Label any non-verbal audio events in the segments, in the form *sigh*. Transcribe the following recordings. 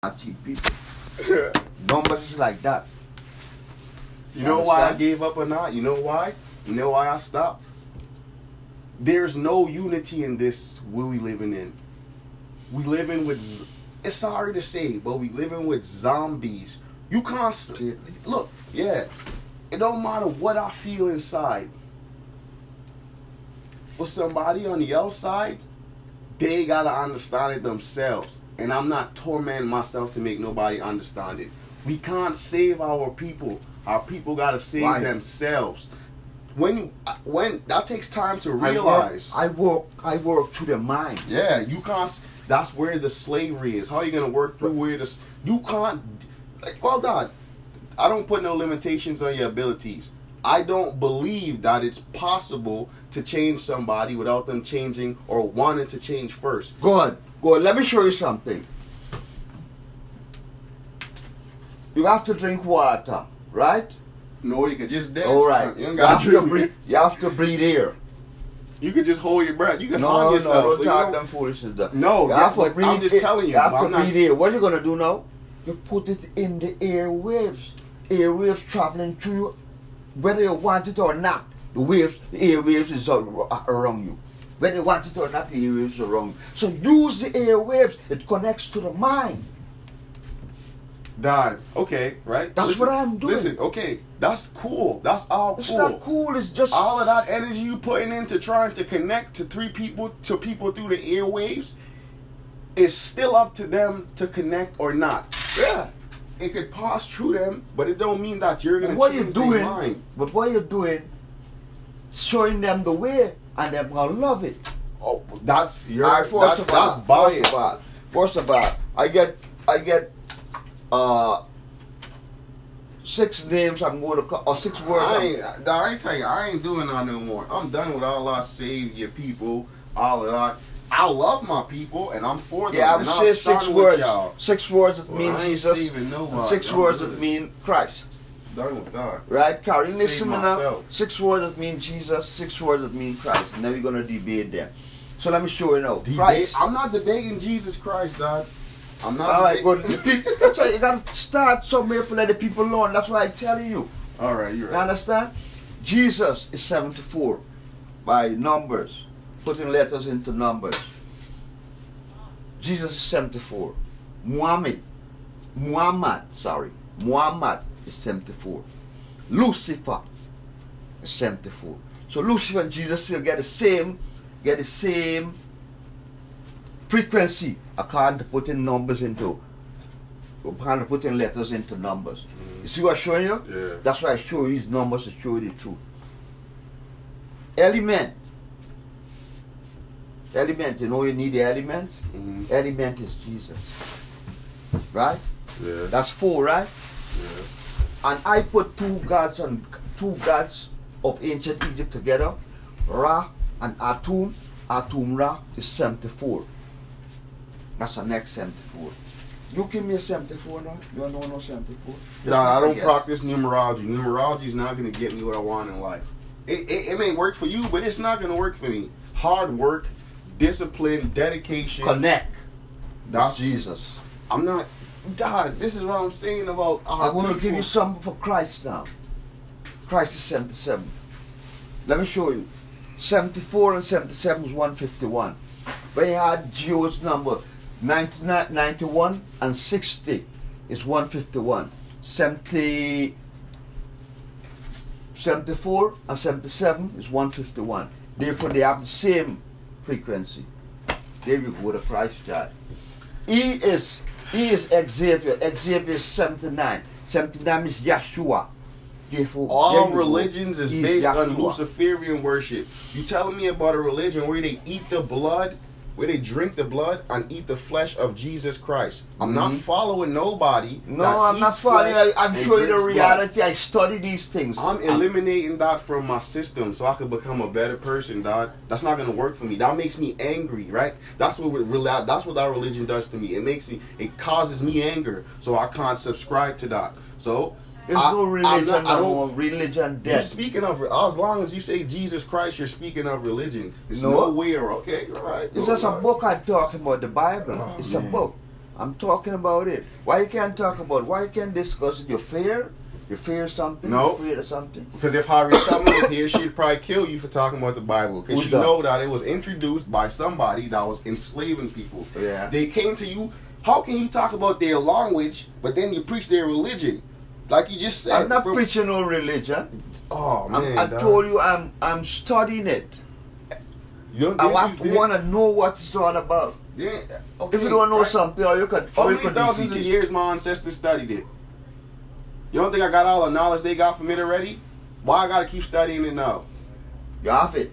not cheap people. Numbers is like that. You know why I gave up or not? You know why? You know why I stopped? There's no unity in this world we living in. We living with. It's sorry to say, but we living with zombies. You can't look. Yeah, it don't matter what I feel inside. For somebody on the outside, they gotta understand it themselves. And I'm not tormenting myself to make nobody understand it. We can't save our people. Our people gotta save Why? themselves. When when that takes time to I work, realize. I work, I work through the mind. Yeah, you can't. That's where the slavery is. How are you gonna work through where this? You can't. Like, well done. I don't put no limitations on your abilities. I don't believe that it's possible to change somebody without them changing or wanting to change first. Good, good. Let me show you something. You have to drink water, right? No, you can just dance. All right. You, You, have to breathe. You have to breathe air. You can just hold your breath. You can No, harm no, yourself. don't so talk don't- them foolishness. there. No, you have to breathe. I'm just air. telling you, You have to I'm not breathe air. What you gonna do now? You put it in the airwaves. Airwaves traveling through you, whether you want it or not. The waves, the airwaves is ar- around you. Whether you want it or not, the airwaves is around you. So use the airwaves. It connects to the mind. Dad, okay, right? That's what I'm doing. Listen, okay, that's cool. That's all It's cool. not cool. It's just all of that energy you putting into trying to connect to three people to people through the airwaves is still up to them to connect or not. yeah. It could pass through them, but it don't mean that you're gonna what change their doing, mind. but what you're doing, showing them the way, and they're gonna love it. Oh, that's your right, that's, first of all, that's bias. First of all, first of all, I get, I get, uh, six names. I'm going to call, or six words. I I'm- ain't, I ain't tell you, I ain't doing that no more. I'm done with all that save your people, all of that. I love my people and I'm for them. yeah, I'm and saying six words. y'all. Six words that Well, mean Jesus. saving Six I'm words that mean Christ. Done with that. Right, Carrie? Save Listen now. Six words that mean Jesus. Six words that mean Christ. And then we're gonna debate them. So let me show you now. Debate- Christ. I'm not debating Jesus Christ, dog. I'm not. All right, deba- good. *laughs* That's why you gotta start somewhere to let the people learn. That's why I'm telling you. All right, you're You understand? Jesus is 74 by numbers, putting letters into numbers. Jesus is 74. Muhammad, Muhammad, sorry, Muhammad is 74. Lucifer is 74. So Lucifer and Jesus still get the same, get the same frequency according to putting numbers into, according to putting letters into numbers. Mm. You see what I'm showing you? Yeah. That's why I show you these numbers to show you the truth. Element. Element, you know you need the elements? Mhm. Element is Jesus. Right? Yeah. That's four, right? yeah. And I put two gods and two gods of ancient Egypt together, Ra and Atum. Atum Ra is 74. That's the next 74. You give me a 74 now? You don't know no 74? Just Nah, I don't practice numerology. Numerology is not gonna get me what I want in life. It, it, it may work for you, but it's not gonna work for me. Hard work, discipline, dedication. Connect. That's Jesus. I'm not. Dog, this is what I'm saying about. I'm going to give you something for Christ now. Christ is 77. Let me show you. 74 and 77 is 151. When you had Geo's number 99 91 and 60 is 151. 70, 74 and 77 is 151. Therefore, they have the same frequency. There you go, the Christ child. E is E is Xavier. Xavier is 79. 79 is Yeshua. Therefore, All go. religions is based on Luciferian worship. You telling me about a religion where they eat the blood, where they drink the blood and eat the flesh of Jesus Christ? I'm not Mhm. following nobody. No, I'm not following. I, I'm showing you the drinks blood. reality. I study these things. I'm And- eliminating that from my system so I can become a better person, dog. That's not gonna work for me. That makes me angry, right? That's what re- that's what that religion does to me. It makes me, it causes me anger, so I can't subscribe to that. So There's I- no religion not- I no don't- more. Religion You're speaking of as long as you say Jesus Christ, you're speaking of religion. There's No. no way or okay, right. It's just a book I'm talking about, the Bible. Oh, it's a book. I'm talking about it. Why you can't talk about? Why you can't discuss it? You fear? You fear something? No. You afraid of something? Because if Harry Tubman was here, she'd probably kill you for talking about the Bible. Because you know that it was introduced by somebody that was enslaving people. Yeah. They came to you. How can you talk about their language, but then you preach their religion? Like you just said. I'm not bro- preaching no religion. Oh man, I dog. told you I'm I'm studying it. You I did have you to did? want to know what it's all about. Yeah, If you don't know right. something, or you could, How or you many could thousands of years my ancestors studied it? You don't think I got all the knowledge they got from it already? Why I gotta keep studying it now? You have it.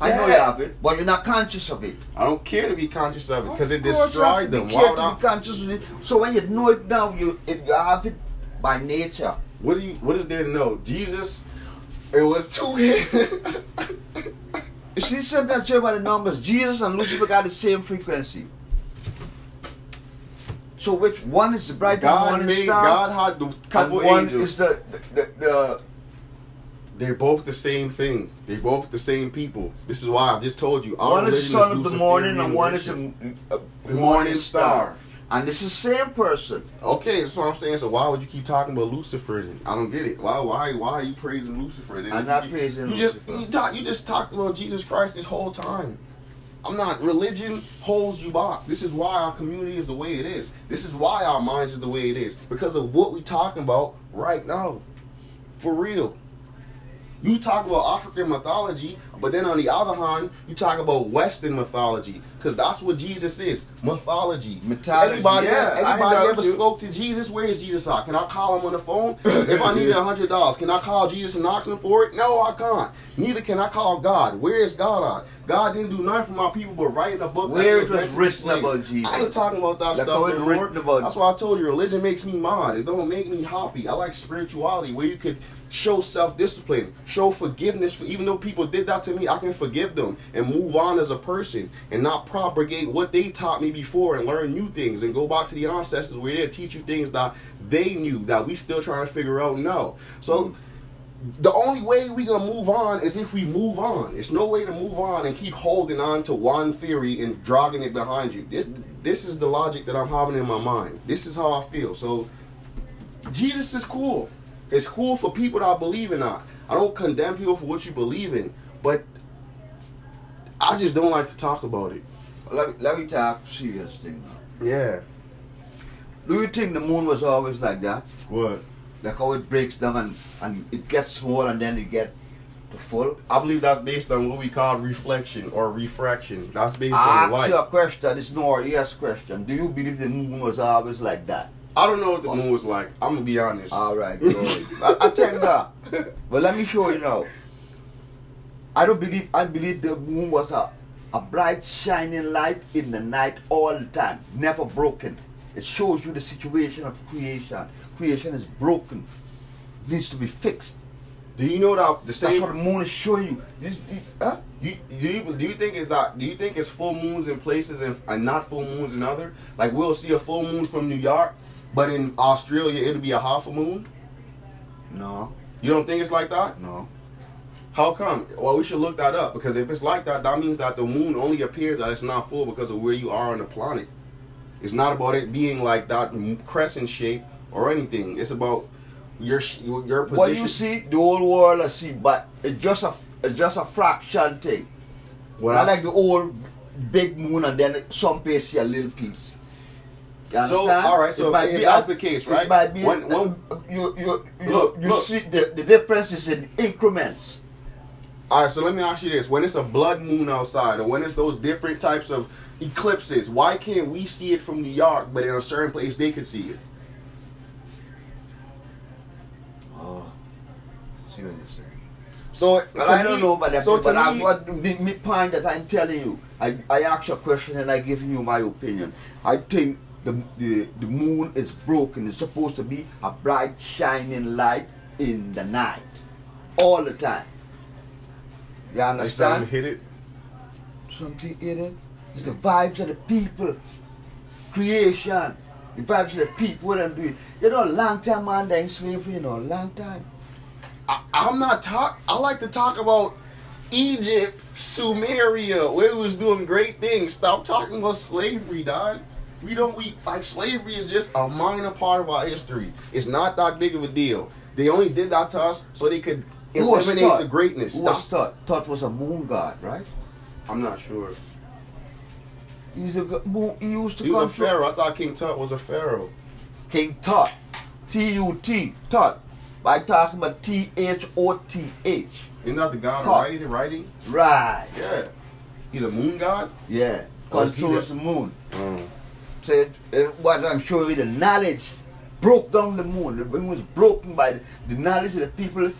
I know you have it, but you're not conscious of it. I don't care to be conscious of it because it Of course you have destroyed them. Why care would to I, be conscious of it. So when you know it now, you it, you have it by nature. what do you? What is there to know? Jesus, it was two *laughs* hits. she see, that say about the numbers. Jesus and Lucifer got the same frequency. So which one is the brighter God morning made. star? God had the and couple one angels. is the the, the, the They're both the same thing. They're both the same people. This is why I just told you. one is the son of the morning and one is the, uh, The morning star. And this is the same person. Okay, that's what I'm saying. So why would you keep talking about Lucifer? Then? I don't get it. Why? Why? Why are you praising Lucifer? Then? I'm not you, praising you Lucifer. Just, you, talk, you just talked about Jesus Christ this whole time. I'm not. Religion holds you back. This is why our community is the way it is. This is why our minds is the way it is because of what we talking about right now. For real. You talk about African mythology, but then on the other hand, you talk about Western mythology, because that's what Jesus is mythology. Mythology, Anybody, yeah, anybody ever you. spoke to Jesus? Where is Jesus at? Can I call him on the phone? if I needed a *laughs* hundred dollars, can I call Jesus and ask him for it? No, I can't. Neither can I call God. Where is God at? God didn't do nothing for my people but write in a book. Where he was written about Jesus. I ain't talking about that stuff anymore. That's why I told you religion makes me mad. It don't make me happy. I like spirituality where you could show self-discipline, show forgiveness for even though people did that to me, I can forgive them and move on as a person and not propagate what they taught me before and learn new things and go back to the ancestors where they teach you things that they knew that we still trying to figure out now. So the only way we gonna move on is if we move on. It's no way to move on and keep holding on to one theory and dragging it behind you. This this is the logic that I'm having in my mind. This is how I feel. So Jesus is cool. It's cool for people that believe in that. I don't condemn people for what you believe in, but I just don't like to talk about it. Let me, let me talk serious thing now. Yeah. Do you think the moon was always like that? What? Like how it breaks down and, and it gets small and then it get to full? I believe that's based on what we call reflection or refraction. That's based I on ask you light. a question, it's no or yes question. Do you believe the moon was always like that? I don't know what the moon was like. I'm gonna be honest. Alright. I, I tell you *laughs* that. But let me show you now. I don't believe I believe the moon was a, a bright shining light in the night all the time, never broken. It shows you the situation of creation. Creation is broken. Needs to be fixed. Do you know that the same? That's what the moon is showing you. This- it- huh? You, do you do you think it's that? Do you think it's full moons in places and, and not full moons in other? Like we'll see a full moon from New York, but in Australia it'll be a half a moon. No, You don't think it's like that? no. How come? Well, we should look that up because if it's like that, that means that the moon only appears that it's not full because of where you are on the planet. It's not about it being like that crescent shape or anything. It's about your your position. What you see, the whole world I see, but it's just a it's just a fraction thing. What Not I- like the old big moon and then some place see a little piece. You So, understand? all right, so It if- if that's a- the case, it right? might be When- when- you you you, Look, you look. see the, the difference is in increments. All right, so let me ask you this: When it's a blood moon outside, or when it's those different types of eclipses, why can't we see it from New York, but in a certain place they can see it? Oh, see what you're saying. So Well, to I don't know about that, So but to I, me, what the, the point that I'm telling you, I, I ask you a question and I give you my opinion. I think the, the the moon is broken. It's supposed to be a bright shining light in the night, all the time. You I sound understand? hit it. Something in it. It's the vibes of the people, creation. The vibes of the people. What I'm doing. You know, long time man, they in slavery. You know, a long time. I, I'm not talk. I like to talk about Egypt, Sumeria, where it was doing great things. Stop talking about slavery, dog. We don't we like slavery is just a minor part of our history. It's not that big of a deal. They only did that to us so they could Who was eliminate Tut? the greatness. Who was That's- Tut? Tut was a moon god, right? I'm not sure. He's a moon. He used to He was come a from pharaoh. I thought King Tut was a pharaoh. King Tut. T U T. Tut. I talking about T H O T H. Isn't that the god of Tut. writing? Writing? Right. Yeah. He's a moon god. Yeah. Oh, Controls the- moon. Mm. So it, it, what I'm showing you, the knowledge broke down the moon. The moon was broken by the, the knowledge of the people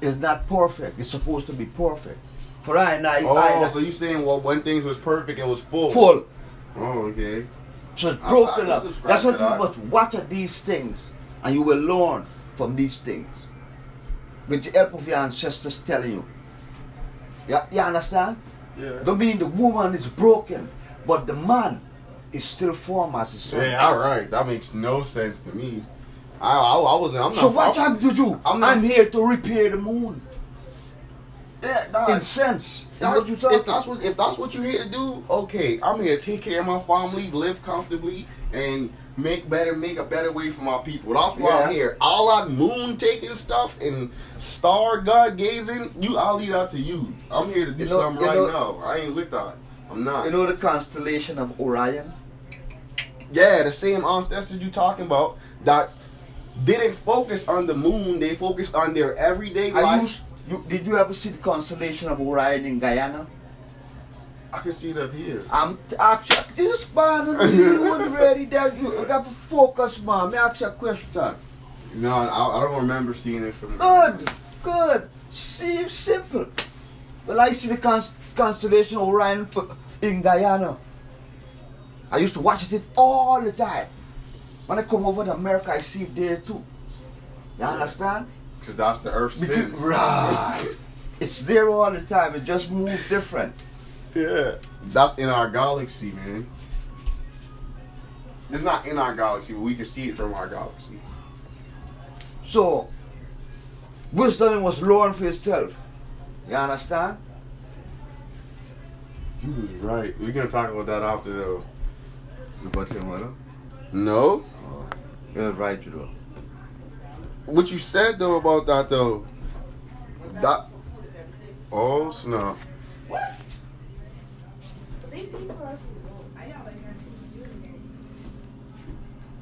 is not perfect. It's supposed to be perfect. For I and I, Oh, I so you saying well when things was perfect, it was full. full. Oh, okay. So it's I- broken I up. That's what you must watch these things, and you will learn from these things. With the help of your ancestors telling you. Yeah, you understand? Yeah. Don't mean the woman is broken, but the man is still formed as a son. Yeah, all right. That makes no sense to me. I, I, I wasn't. I'm not. So what I'm, to do? I'm I'm, here to repair the moon. Yeah, nah, In sense. That- what you talking? if that's what if that's what you're here to do, okay. I'm here to take care of my family, live comfortably, and make better, make a better way for my people. That's why I'm here. All that moon taking stuff and star god gazing, you I'll leave that to you. I'm here to do You know- something right know- now. I ain't with that. I'm not. you know the constellation of Orion? yeah, the same ancestors you talking about that didn't focus on the moon. They focused on their everyday I life. used, you, did you ever see the constellation of Orion in Guyana? I can see it up here. I'm t- actually this man ready that you I got to focus man. Me ask you a question. No, I, I don't remember seeing it from. Good, good. See, simple. Well, I see the cons- constellation Orion for, in Guyana. I used to watch it all the time. When I come over to America, I see it there too. You understand? Because that's the Earth Because- right. It's there all the time. It just moves different. Yeah. That's in our galaxy, man. It's not in our galaxy, but we can see it from our galaxy. So, wisdom was learned for itself. You understand? You was right. We're gonna talk about that after though. You got him, mother? No? Oh, you're right, you know. What you said though about that though. That Oh snap. These people are cool. I got like her to do it. Right. You know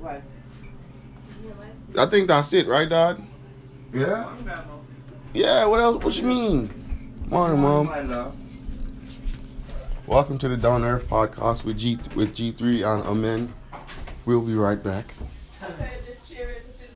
what? I think that's it, right, Dad? Yeah? Yeah, what else what you mean? Morning, Mom. My love. Welcome to the Down Earth podcast with G with G3 and Amen. We'll be right back.